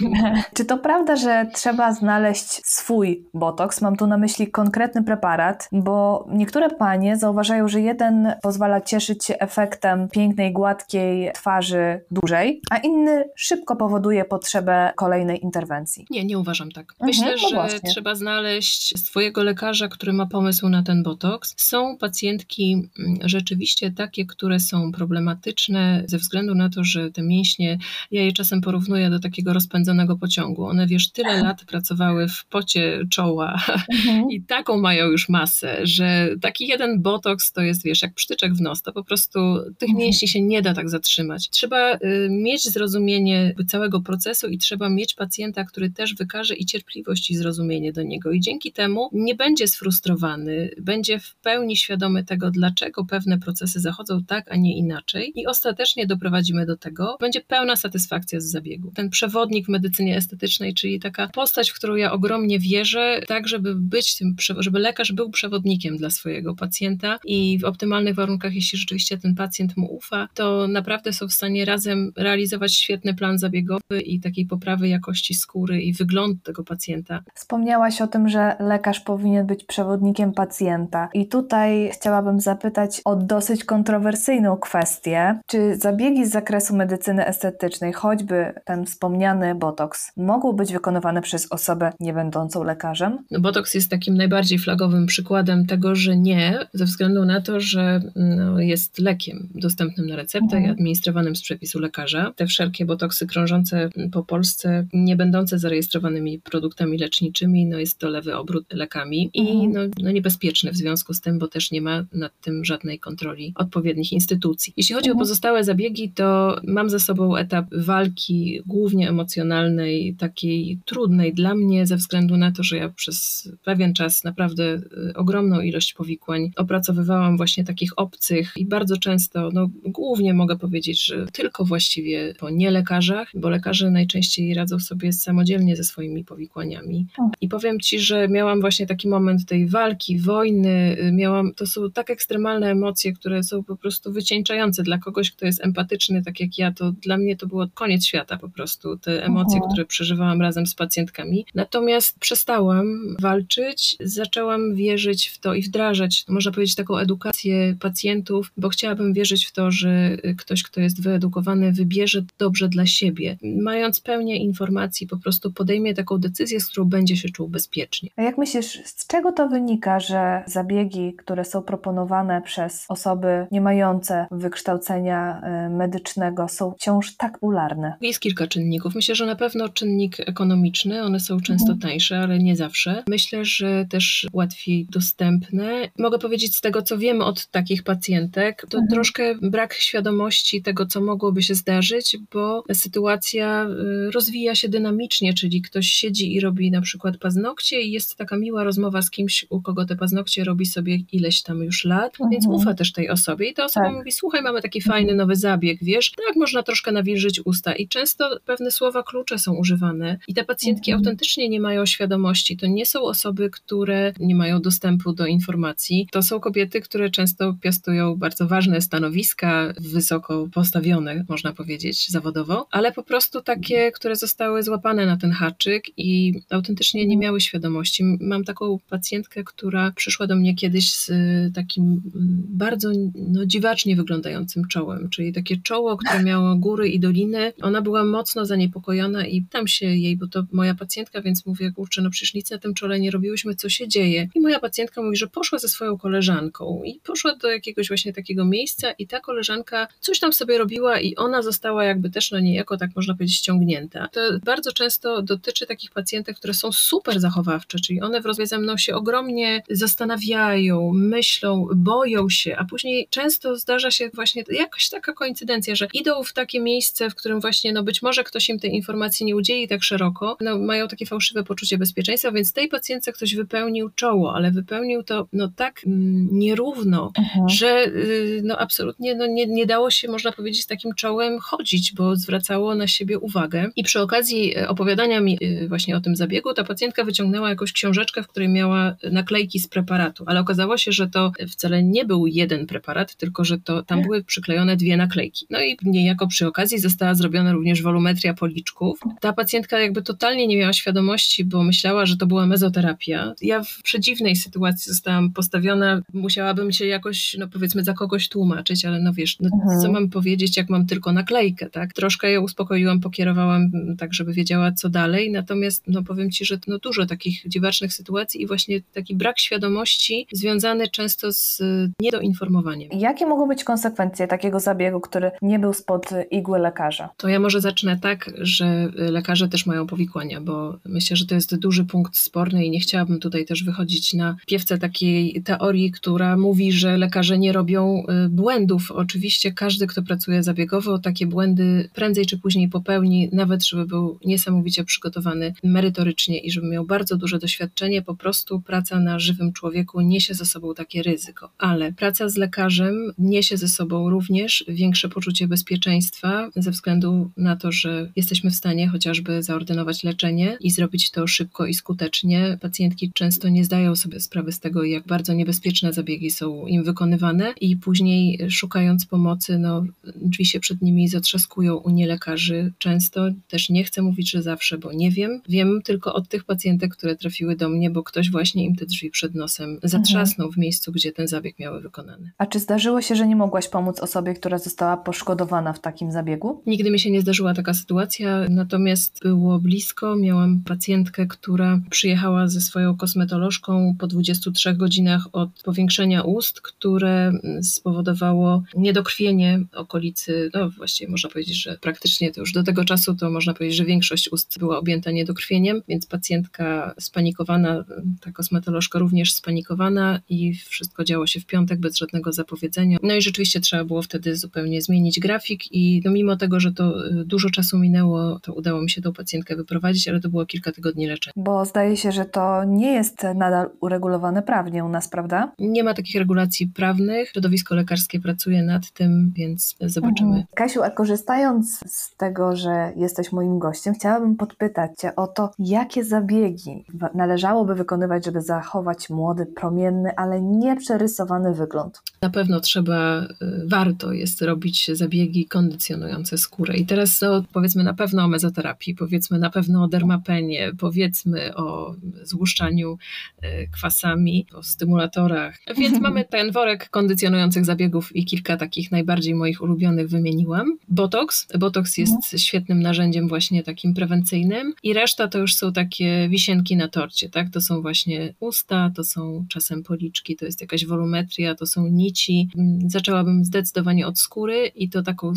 Czy to prawda, że trzeba znaleźć swój botoks? Mam tu na myśli konkretny preparat, bo niektóre panie zauważają, że jeden pozwala cieszyć się efektem pięknej, gładkiej twarzy dłużej, a inny szybko powoduje potrzebę kolejnej interwencji. Nie, nie uważam tak. Mhm, Myślę, mhm, no że trzeba znaleźć swojego lekarza, który ma pomysł na ten botoks. Są pacjentki mm, rzeczywiście takie, które są problematyczne ze względu na to, że te mięśnie, ja je czasem porównuję do takiego rozpędzonego pociągu. One, wiesz, tyle lat pracowały w pocie czoła mhm. i taką mają już masę, że taki jeden botoks to jest, wiesz, jak psztyczek w nos, to po prostu tych mhm. mięśni się nie da tak zatrzymać. Trzeba y, mieć zrozumienie całego procesu i trzeba mieć pacjenta, który też wykaże i cierpliwość i zrozumienie do niego i dzięki temu nie będzie sfrustrowany, będzie w pełni świadomy tego, dlaczego pewne procesy zachodzą tak, a nie inaczej i ostatecznie doprowadzimy do tego, będzie pełna satysfakcja z zabiegu. Ten przewodnik w medycynie estetycznej, czyli taka postać, w którą ja ogromnie wierzę, tak żeby być tym, żeby lekarz był przewodnikiem dla swojego pacjenta i w optymalnych warunkach, jeśli rzeczywiście ten pacjent mu ufa, to naprawdę są w stanie razem realizować świetny plan zabiegowy i takiej poprawy jakości skóry i wyglądu tego pacjenta. Wspomniałaś o tym, że lekarz powinien być przewodnikiem pacjenta i tutaj chciałabym zapytać o dosyć kontrowersyjną kwestię. Czy zabiegi z zakresu medycyny estetycznej, choćby ten wspomniany botoks, mogą być wykonywane przez osobę nie będącą lekarzem? No, botoks jest takim najbardziej flagowym przykładem tego, że nie, ze względu na to, że no, jest lekiem dostępnym na receptę mhm. administrowanym z przepisu lekarza. Te wszelkie botoksy krążące po Polsce, nie będące zarejestrowanymi produktami leczniczymi, no jest to lewy obrót lekami i mhm. no, no niebezpieczny w związku z tym, bo też nie ma nad tym żadnej kontroli odpowiednich instytucji. Jeśli chodzi mhm. o pozostałe zabiegi, to mam za sobą etap walki głównie emocjonalnej, takiej trudnej dla mnie ze względu na to, że ja przez pewien czas naprawdę y, ogromną ilość powikłań opracowywałam właśnie takich obcych i bardzo często, no głównie mogę powiedzieć, że tylko właściwie po nielekarzach, bo lekarze najczęściej radzą sobie samodzielnie ze swoimi powikłaniami. I powiem Ci, że miałam właśnie taki moment tej walki, wojny, y, miałam, to są tak ekstremalne emocje, które są po prostu wycieńczające dla kogoś, kto jest empatyczny, tak jak ja, to dla mnie to było koniec świata po prostu, te emocje, mhm. które przeżywałam razem z pacjentkami. Natomiast przestałam walczyć, zaczęłam wierzyć w to i wdrażać, można powiedzieć, taką edukację pacjentów, bo chciałabym wierzyć w to, że ktoś, kto jest wyedukowany, wybierze dobrze dla siebie. Mając pełnię informacji, po prostu podejmie taką decyzję, z którą będzie się czuł bezpiecznie. A jak myślisz, z czego to wynika, że zabiegi, które są proponowane przez osoby nie mające wykształcenia y, medycznego, są wciąż tak popularne? Jest kilka czynników. Myślę, że na pewno czynnik ekonomiczny, one są często mhm. tańsze, ale nie zawsze. Myślę, że też łatwiej dostępne. Mogę powiedzieć z tego, co wiem od takich pacjentek, to mhm. troszkę brak świadomości, świadomości tego, co mogłoby się zdarzyć, bo sytuacja y, rozwija się dynamicznie, czyli ktoś siedzi i robi na przykład paznokcie i jest taka miła rozmowa z kimś, u kogo te paznokcie robi sobie ileś tam już lat, mhm. więc ufa też tej osobie i ta osoba tak. mówi, słuchaj, mamy taki fajny nowy zabieg, wiesz, tak można troszkę nawilżyć usta i często pewne słowa klucze są używane i te pacjentki mhm. autentycznie nie mają świadomości. To nie są osoby, które nie mają dostępu do informacji. To są kobiety, które często piastują bardzo ważne stanowiska, wysoko postawione, można powiedzieć, zawodowo, ale po prostu takie, które zostały złapane na ten haczyk i autentycznie nie miały świadomości. Mam taką pacjentkę, która przyszła do mnie kiedyś z takim bardzo no, dziwacznie wyglądającym czołem, czyli takie czoło, które miało góry i doliny. Ona była mocno zaniepokojona i tam się jej, bo to moja pacjentka, więc mówię, kurczę, no przecież nic na tym czole nie robiłyśmy, co się dzieje. I moja pacjentka mówi, że poszła ze swoją koleżanką i poszła do jakiegoś właśnie takiego miejsca i ta koleżanka coś tam sobie robiła i ona została jakby też no niejako, tak można powiedzieć, ściągnięta. To bardzo często dotyczy takich pacjentek, które są super zachowawcze, czyli one w rozmowie ze mną się ogromnie zastanawiają, myślą, boją się, a później często zdarza się właśnie jakaś taka koincydencja, że idą w takie miejsce, w którym właśnie no być może ktoś im tej informacji nie udzieli tak szeroko, no mają takie fałszywe poczucie bezpieczeństwa, więc tej pacjentce ktoś wypełnił czoło, ale wypełnił to no tak mm, nierówno, mhm. że y, no absolutnie no, nie, nie dało się, można powiedzieć, z takim czołem chodzić, bo zwracało na siebie uwagę. I przy okazji y, opowiadania mi y, właśnie o tym zabiegu, ta pacjentka wyciągnęła jakąś książeczkę, w której miała naklejki z preparatu, ale okazało się, że to wcale nie był jeden preparat, tylko że to tam były przyklejone dwie naklejki. No i niejako przy okazji została zrobiona również wolumetria policzków. Ta pacjentka jakby totalnie nie miała świadomości, bo myślała, że to była mezoterapia. Ja w przedziwnej sytuacji zostałam postawiona, musiałabym się jakoś, no powiedzmy, za kogoś tłumaczyć, ale no wiesz, no, mhm. Co mam powiedzieć, jak mam tylko naklejkę, tak? Troszkę ją uspokoiłam, pokierowałam tak, żeby wiedziała, co dalej, natomiast no powiem Ci, że no dużo takich dziwacznych sytuacji i właśnie taki brak świadomości związany często z niedoinformowaniem. Jakie mogą być konsekwencje takiego zabiegu, który nie był spod igły lekarza? To ja może zacznę tak, że lekarze też mają powikłania, bo myślę, że to jest duży punkt sporny i nie chciałabym tutaj też wychodzić na piewce takiej teorii, która mówi, że lekarze nie robią y, błędów. Oczywiście każdy, kto pracuje zabiegowo, takie błędy prędzej czy później popełni, nawet żeby był niesamowicie przygotowany merytorycznie i żeby miał bardzo duże doświadczenie, po prostu praca na żywym człowieku niesie ze sobą takie ryzyko. Ale praca z lekarzem niesie ze sobą również większe poczucie bezpieczeństwa ze względu na to, że jesteśmy w stanie chociażby zaordynować leczenie i zrobić to szybko i skutecznie. Pacjentki często nie zdają sobie sprawy z tego, jak bardzo niebezpieczne zabiegi są im wykonywane i później szukając pomocy, no, drzwi się przed nimi zatrzaskują u nielekarzy. Często też nie chcę mówić, że zawsze, bo nie wiem. Wiem tylko od tych pacjentek, które trafiły do mnie, bo ktoś właśnie im te drzwi przed nosem zatrzasnął mhm. w miejscu, gdzie ten zabieg miały wykonany. A czy zdarzyło się, że nie mogłaś pomóc osobie, która została poszkodowana w takim zabiegu? Nigdy mi się nie zdarzyła taka sytuacja, natomiast było blisko. Miałam pacjentkę, która przyjechała ze swoją kosmetolożką po 23 godzinach od powiększenia ust, które spowodowało niedokrwienie okolicy, no właściwie można powiedzieć, że praktycznie to już do tego czasu to można powiedzieć, że większość ust była objęta niedokrwieniem, więc pacjentka spanikowana, ta kosmetolożka również spanikowana i wszystko działo się w piątek bez żadnego zapowiedzenia. No i rzeczywiście trzeba było wtedy zupełnie zmienić grafik i no mimo tego, że to y, dużo czasu minęło, to udało mi się tą pacjentkę wyprowadzić, ale to było kilka tygodni leczenia. Bo zdaje się, że to nie jest nadal uregulowane prawnie u nas, prawda? Nie ma takich regulacji prawnych. Środowisko lekarskie pracuje nad tym, więc zobaczymy. Mhm. Kasiu, a korzystając z tego, że jesteś moim gościem, chciałabym podpytać Cię o to, jakie zabiegi należałoby wykonywać, żeby zachować młody, promienny, ale nie przerysowany wygląd. Na pewno trzeba, y, warto jest robić zabiegi kondycjonujące skórę. I teraz no, powiedzmy na pewno o mezoterapii, powiedzmy na pewno o dermapenie, powiedzmy o złuszczaniu y, kwasami, o stymulatorach. Więc mamy ten worek kondycjonujących zabiegów i kilka takich najbardziej moich ulubionych wymieniłam. Botox. Botox jest mhm. świetnym narzędziem właśnie takim prewencyjnym i reszta to już są takie wisienki na torcie, tak? To są właśnie usta, to są czasem policzki, to jest jakaś wolumetria, to są nici. Mm, zaczęłabym zdecydowanie od skóry i to taką,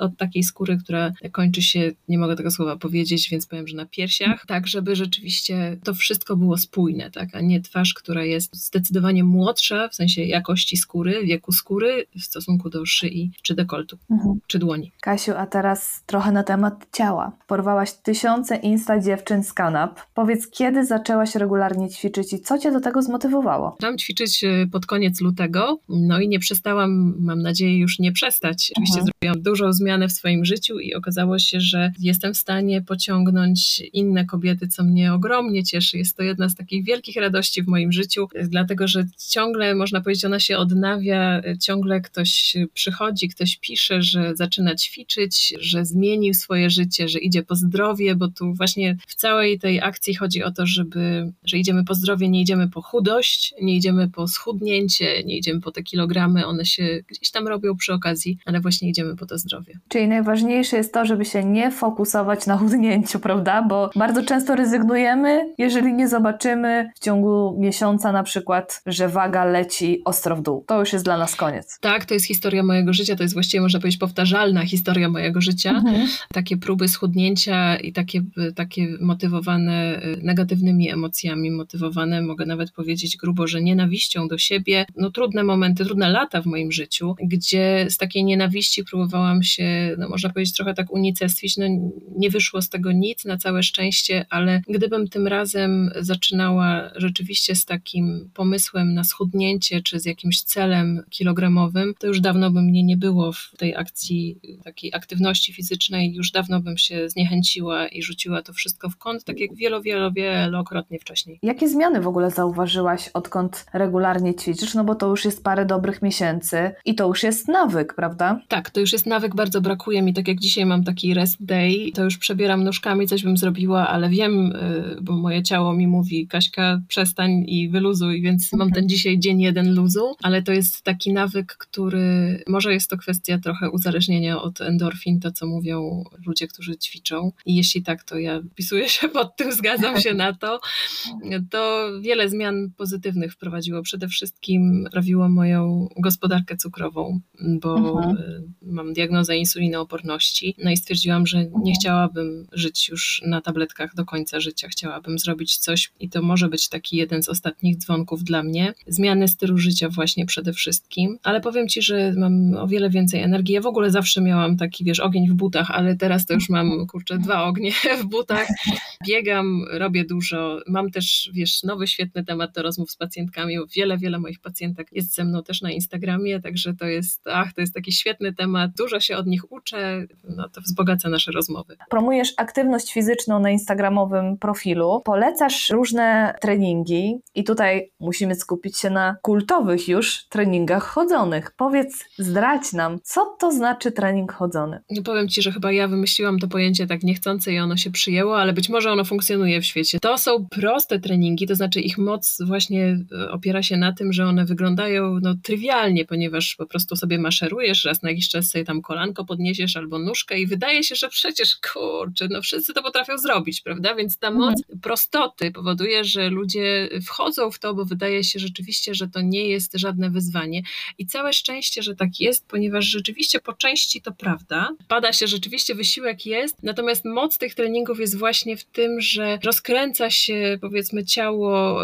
od takiej skóry, która kończy się, nie mogę tego słowa powiedzieć, więc powiem, że na piersiach, tak żeby rzeczywiście to wszystko było spójne, tak? A nie twarz, która jest zdecydowanie młodsza w sensie jakości skóry, wieku skóry w stosunku do szyi czy dekoltu, mhm. czy dłoni. Kasiu, a teraz trochę na temat ciała. Porwałaś tysiące insta dziewczyn z kanap. Powiedz, kiedy zaczęłaś regularnie ćwiczyć i co cię do tego zmotywowało? Zaczęłam ćwiczyć e, pod koniec lutego, no i nie przestałam, mam nadzieję, już nie przestać. Oczywiście mhm. zrobiłam dużą zmianę w swoim życiu i okazało się, że jestem w stanie pociągnąć inne kobiety, co mnie ogromnie cieszy. Jest to jedna z takich wielkich radości w moim życiu, dlatego że ciągle, można powiedzieć, ona się odnawia, ciągle ktoś przychodzi, ktoś pisze, że zaczyna ćwiczyć, że zmienił swoje życie, że idzie po zdrowie, bo tu właśnie w całej tej akcji chodzi o to, żeby, że idziemy po zdrowie, nie idziemy po chudość, nie idziemy po schudnięcie, nie idziemy po te kilogramy, one się gdzieś tam robią przy okazji, ale właśnie idziemy po to zdrowie. Czyli najważniejsze jest to, żeby się nie fokusować na chudnięciu, prawda? Bo bardzo często rezygnujemy, jeżeli nie zobaczymy w ciągu miesiąca na przykład, że waga leci ostro w dół. To już jest dla nas koniec. Tak, to jest historia mojego życia, to jest właściwie można powiedzieć powtarzalna historia mojego życia. Mhm. Takie próby schudnięcia i takie, takie motywowane y, negatywnymi emocjami, motywowane mogę nawet powiedzieć grubo, że nienawiścią do siebie. No trudne momenty, trudne lata w moim życiu, gdzie z takiej nienawiści próbowałam się, no można powiedzieć trochę tak unicestwić, no nie wyszło z tego nic na całe szczęście, ale gdybym tym razem zaczynała rzeczywiście z takim pomysłem na schudnięcie, czy z jakimś celem kilogramowym, to już dawno by mnie nie było w tej akcji, takiej aktywności fizycznej, już dawno bym się zniechęciła i rzuciła to wszystko w kąt, tak jak wielo, wielo, wielokrotnie wcześniej. Jakie zmiany w ogóle zauważyłaś, odkąd regularnie ćwiczysz? No bo to już jest parę dobrych miesięcy i to już jest nawyk, prawda? Tak, to już jest nawyk, bardzo brakuje mi, tak jak dzisiaj mam taki rest day, to już przebieram nóżkami, coś bym zrobiła, ale wiem, y, bo moje ciało mi mówi, Kaśka, przestań i wyluzuj, więc mam ten dzisiaj dzień jeden luzu, ale to jest taki nawyk, który może jest to kwestia trochę uzależnienia od endorfin, to co mówią ludzie, którzy ćwiczą. I jeśli tak, to ja wpisuję się pod tym, zgadzam się na to. To wiele zmian pozytywnych wprowadziło. Przede wszystkim sprawiło moją gospodarkę cukrową, bo mhm. mam diagnozę insulinooporności. No i stwierdziłam, że nie chciałabym żyć już na tabletkach do końca życia. Chciałabym zrobić coś i to może być taki jeden z ostatnich dzwonków dla mnie. Zmiany stylu życia właśnie przede wszystkim, ale powiem Ci, że mam o wiele więcej energii. Ja w ogóle zawsze miałam taki, wiesz, ogień w butach, ale teraz to już mam, kurczę, dwa ognie w butach. Biegam, robię dużo. Mam też, wiesz, nowy świetny temat do rozmów z pacjentkami. Wiele, wiele moich pacjentek jest ze mną też na Instagramie, także to jest, ach, to jest taki świetny temat. Dużo się od nich uczę, no to wzbogaca nasze rozmowy. Promujesz aktywność fizyczną na instagramowym profilu, polecasz różne treningi i tutaj musimy skupić się na kultowych już treningach chodzonych. Powiedz, nam, co to znaczy trening chodzony? Nie powiem Ci, że chyba ja wymyśliłam to pojęcie tak niechcące i ono się przyjęło, ale być może ono funkcjonuje w świecie. To są proste treningi, to znaczy ich moc właśnie e, opiera się na tym, że one wyglądają no, trywialnie, ponieważ po prostu sobie maszerujesz, raz na jakiś czas sobie tam kolanko podniesiesz albo nóżkę i wydaje się, że przecież kurczę, no wszyscy to potrafią zrobić, prawda? Więc ta moc mhm. prostoty powoduje, że ludzie wchodzą w to, bo wydaje się rzeczywiście, że to nie jest żadne wyzwanie. I całe szczęście, że tak jest, ponieważ rzeczywiście po części to prawda. Pada się rzeczywiście, wysiłek jest, natomiast moc tych treningów jest właśnie w tym, że rozkręca się powiedzmy ciało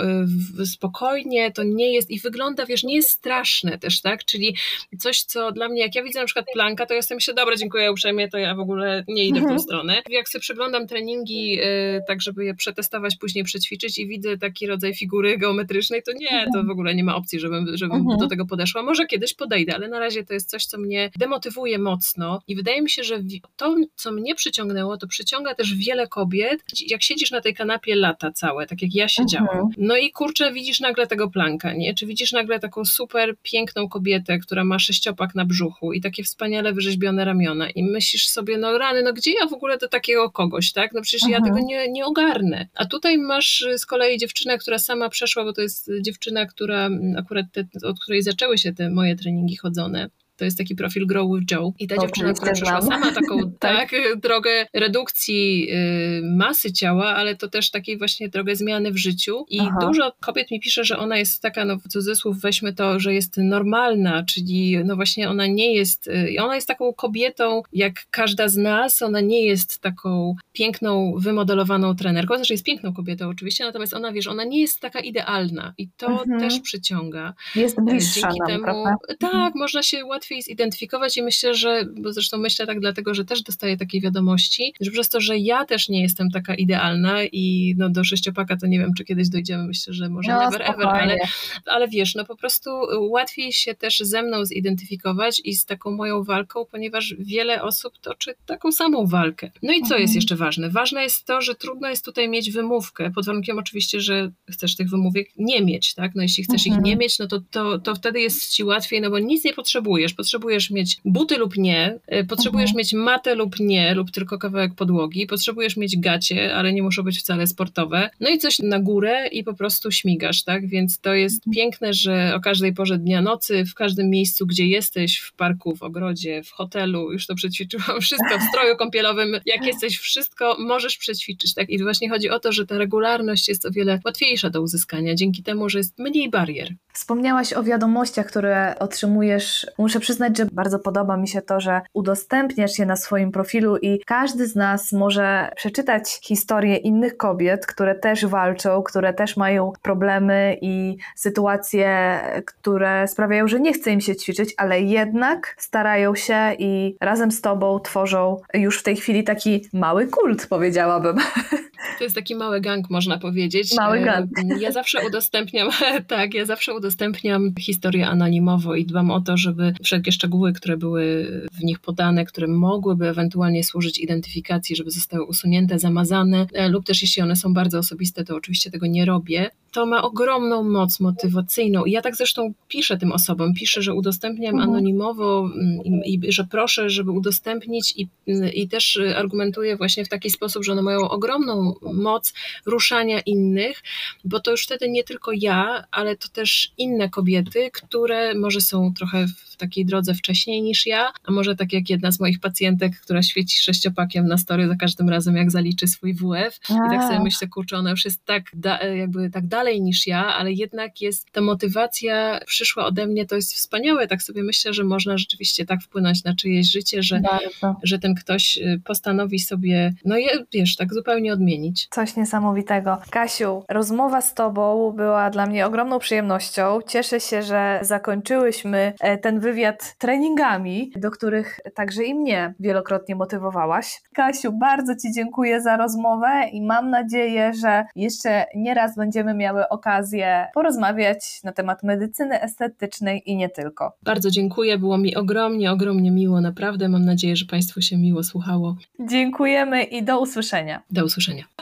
y, spokojnie, to nie jest i wygląda, wiesz, nie jest straszne też, tak? Czyli coś, co dla mnie, jak ja widzę na przykład planka, to ja jestem się, dobra, dziękuję uprzejmie, to ja w ogóle nie idę w tą mhm. stronę. Jak sobie przeglądam treningi, y, tak żeby je przetestować, później przećwiczyć i widzę taki rodzaj figury geometrycznej, to nie, to w ogóle nie ma opcji, żebym, żebym mhm. do tego podeszła. Może kiedyś podejdę, ale na razie to jest coś, co mnie demotywuje mocno i wydaje mi się, że to, co mnie przyciągnęło, to przyciąga też wiele kobiet, jak siedzisz na tej kanapie lata całe, tak jak ja siedziałam. Mhm. No i kurczę, widzisz nagle tego planka, nie? Czy widzisz nagle taką super piękną kobietę, która ma sześciopak na brzuchu i takie wspaniale wyrzeźbione ramiona i myślisz sobie, no rany, no gdzie ja w ogóle do takiego kogoś, tak? No przecież mhm. ja tego nie, nie ogarnę. A tutaj masz z kolei dziewczynę, która sama przeszła, bo to jest dziewczyna, która akurat te, od której zaczęły się te moje treningi chodzone. To jest taki profil Grow with Joe. I ta dziewczyna, która przeszła sama taką tak. tak. drogę redukcji y, masy ciała, ale to też takiej właśnie drogę zmiany w życiu. I Aha. dużo kobiet mi pisze, że ona jest taka, no w cudzysłów weźmy to, że jest normalna, czyli no właśnie ona nie jest, y, ona jest taką kobietą jak każda z nas, ona nie jest taką piękną, wymodelowaną trenerką, znaczy jest piękną kobietą oczywiście, natomiast ona, wiesz, ona nie jest taka idealna i to mhm. też przyciąga. Jest bliższa Dzięki nam, temu, prawda? tak, mhm. można się łatwiej łatwiej zidentyfikować i myślę, że, bo zresztą myślę tak dlatego, że też dostaję takie wiadomości, że przez to, że ja też nie jestem taka idealna i no do sześciopaka to nie wiem, czy kiedyś dojdziemy, myślę, że może no, never ever, ale, ale wiesz, no po prostu łatwiej się też ze mną zidentyfikować i z taką moją walką, ponieważ wiele osób toczy taką samą walkę. No i co mhm. jest jeszcze ważne? Ważne jest to, że trudno jest tutaj mieć wymówkę, pod warunkiem oczywiście, że chcesz tych wymówek nie mieć, tak? No jeśli chcesz mhm. ich nie mieć, no to, to, to wtedy jest ci łatwiej, no bo nic nie potrzebujesz. Potrzebujesz mieć buty lub nie, y, potrzebujesz mhm. mieć matę lub nie, lub tylko kawałek podłogi, potrzebujesz mieć gacie, ale nie muszą być wcale sportowe, no i coś na górę i po prostu śmigasz, tak? Więc to jest mhm. piękne, że o każdej porze dnia, nocy, w każdym miejscu, gdzie jesteś, w parku, w ogrodzie, w hotelu, już to przećwiczyłam wszystko, w stroju kąpielowym, jak jesteś, wszystko możesz przećwiczyć, tak? I właśnie chodzi o to, że ta regularność jest o wiele łatwiejsza do uzyskania, dzięki temu, że jest mniej barier. Wspomniałaś o wiadomościach, które otrzymujesz. Muszę przyznać, że bardzo podoba mi się to, że udostępniasz je na swoim profilu i każdy z nas może przeczytać historię innych kobiet, które też walczą, które też mają problemy i sytuacje, które sprawiają, że nie chce im się ćwiczyć, ale jednak starają się i razem z tobą tworzą już w tej chwili taki mały kult, powiedziałabym. To jest taki mały gang, można powiedzieć. Mały gang. Ja zawsze udostępniam, tak, ja zawsze udostępniam historię anonimowo i dbam o to, żeby wszelkie szczegóły, które były w nich podane, które mogłyby ewentualnie służyć identyfikacji, żeby zostały usunięte, zamazane, e, lub też jeśli one są bardzo osobiste, to oczywiście tego nie robię. To ma ogromną moc motywacyjną. I ja tak zresztą piszę tym osobom. Piszę, że udostępniam mhm. anonimowo mm, i, i, że proszę, żeby udostępnić i, i też argumentuję właśnie w taki sposób, że one mają ogromną moc ruszania innych, bo to już wtedy nie tylko ja, ale to też inne kobiety, które może są trochę w takiej drodze wcześniej niż ja, a może tak jak jedna z moich pacjentek, która świeci sześciopakiem na story za każdym razem, jak zaliczy swój WF i tak sobie myślę, kurczę, ona już jest tak, da, jakby tak dalej niż ja, ale jednak jest ta motywacja przyszła ode mnie, to jest wspaniałe, tak sobie myślę, że można rzeczywiście tak wpłynąć na czyjeś życie, że, że ten ktoś y, postanowi sobie, no wiesz, tak zupełnie odmienić. Coś niesamowitego. Kasiu, rozmowa z Tobą była dla mnie ogromną przyjemnością. Cieszę się, że zakończyłyśmy e, ten wywiad treningami, do których także i mnie wielokrotnie motywowałaś. Kasiu, bardzo Ci dziękuję za rozmowę i mam nadzieję, że jeszcze nie raz będziemy miały okazję porozmawiać na temat medycyny estetycznej i nie tylko. Bardzo dziękuję, było mi ogromnie, ogromnie miło, naprawdę. Mam nadzieję, że Państwu się miło słuchało. Dziękujemy i do usłyszenia. Do usłyszenia.